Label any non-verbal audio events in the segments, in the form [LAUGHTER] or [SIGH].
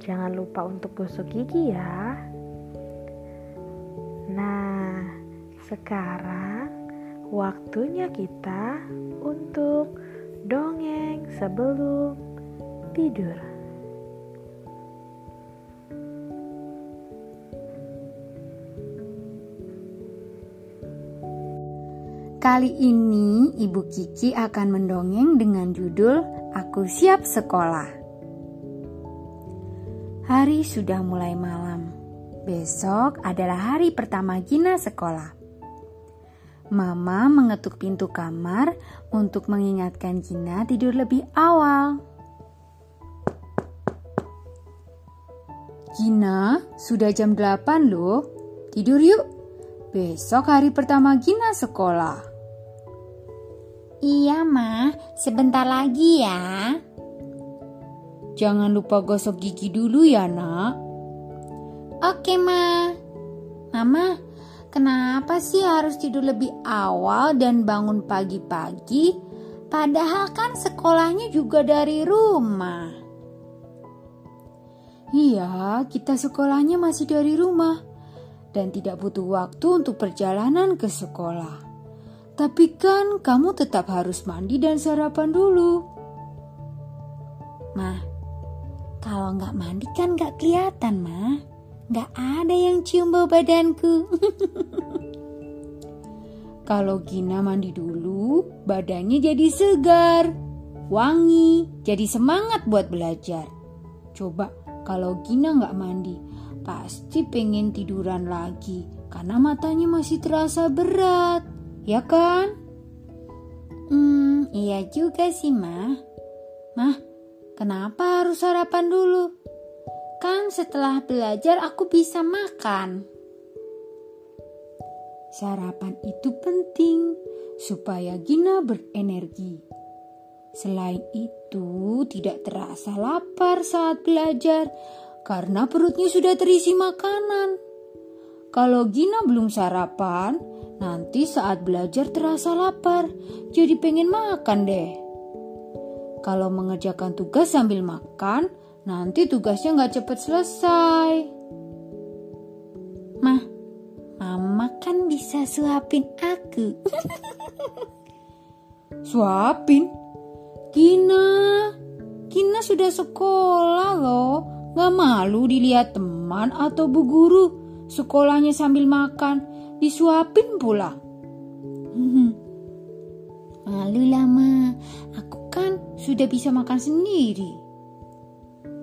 jangan lupa untuk gosok gigi ya. Nah, sekarang waktunya kita untuk dongeng sebelum tidur. Kali ini Ibu Kiki akan mendongeng dengan judul Aku Siap Sekolah. Hari sudah mulai malam. Besok adalah hari pertama Gina sekolah. Mama mengetuk pintu kamar untuk mengingatkan Gina tidur lebih awal. Gina, sudah jam 8 loh. Tidur yuk. Besok hari pertama Gina sekolah. Iya, Ma. Sebentar lagi ya. Jangan lupa gosok gigi dulu ya, Nak. Oke, Ma. Mama, kenapa sih harus tidur lebih awal dan bangun pagi-pagi? Padahal kan sekolahnya juga dari rumah. Iya, kita sekolahnya masih dari rumah dan tidak butuh waktu untuk perjalanan ke sekolah. Tapi kan kamu tetap harus mandi dan sarapan dulu. Ma, kalau nggak mandi kan nggak kelihatan, Ma. Nggak ada yang cium bau badanku. [LAUGHS] Kalau Gina mandi dulu, badannya jadi segar, wangi, jadi semangat buat belajar. Coba kalau Gina nggak mandi, pasti pengen tiduran lagi karena matanya masih terasa berat, ya kan? Hmm, iya juga sih, Ma. Mah, kenapa harus sarapan dulu? Kan setelah belajar aku bisa makan. Sarapan itu penting supaya Gina berenergi. Selain itu, tidak terasa lapar saat belajar karena perutnya sudah terisi makanan. Kalau Gina belum sarapan, nanti saat belajar terasa lapar, jadi pengen makan deh. Kalau mengerjakan tugas sambil makan, nanti tugasnya nggak cepet selesai. Mah, Mama kan bisa suapin aku. [LAUGHS] Suapin? Gina, Gina sudah sekolah loh. Gak malu dilihat teman atau bu guru sekolahnya sambil makan. Disuapin pula. Malu lama, aku kan sudah bisa makan sendiri.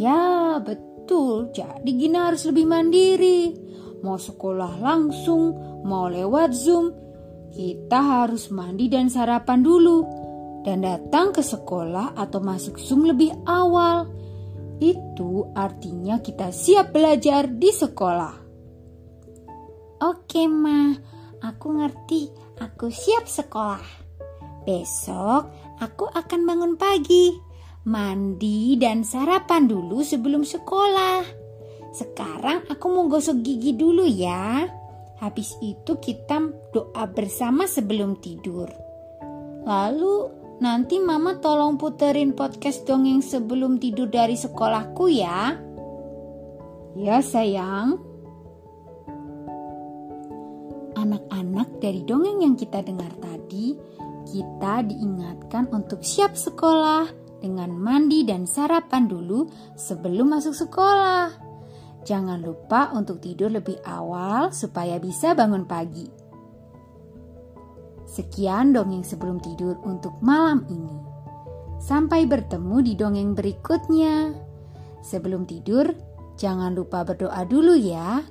Ya betul, jadi Gina harus lebih mandiri mau sekolah langsung, mau lewat Zoom, kita harus mandi dan sarapan dulu dan datang ke sekolah atau masuk Zoom lebih awal. Itu artinya kita siap belajar di sekolah. Oke, Ma. Aku ngerti. Aku siap sekolah. Besok aku akan bangun pagi, mandi dan sarapan dulu sebelum sekolah. Sekarang aku mau gosok gigi dulu ya. Habis itu kita doa bersama sebelum tidur. Lalu nanti mama tolong puterin podcast dongeng sebelum tidur dari sekolahku ya. Ya sayang. Anak-anak dari dongeng yang kita dengar tadi, kita diingatkan untuk siap sekolah dengan mandi dan sarapan dulu sebelum masuk sekolah. Jangan lupa untuk tidur lebih awal supaya bisa bangun pagi. Sekian dongeng sebelum tidur untuk malam ini. Sampai bertemu di dongeng berikutnya. Sebelum tidur, jangan lupa berdoa dulu ya.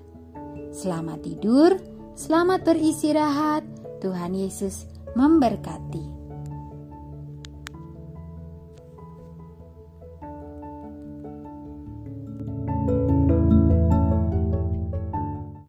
Selamat tidur, selamat beristirahat. Tuhan Yesus memberkati.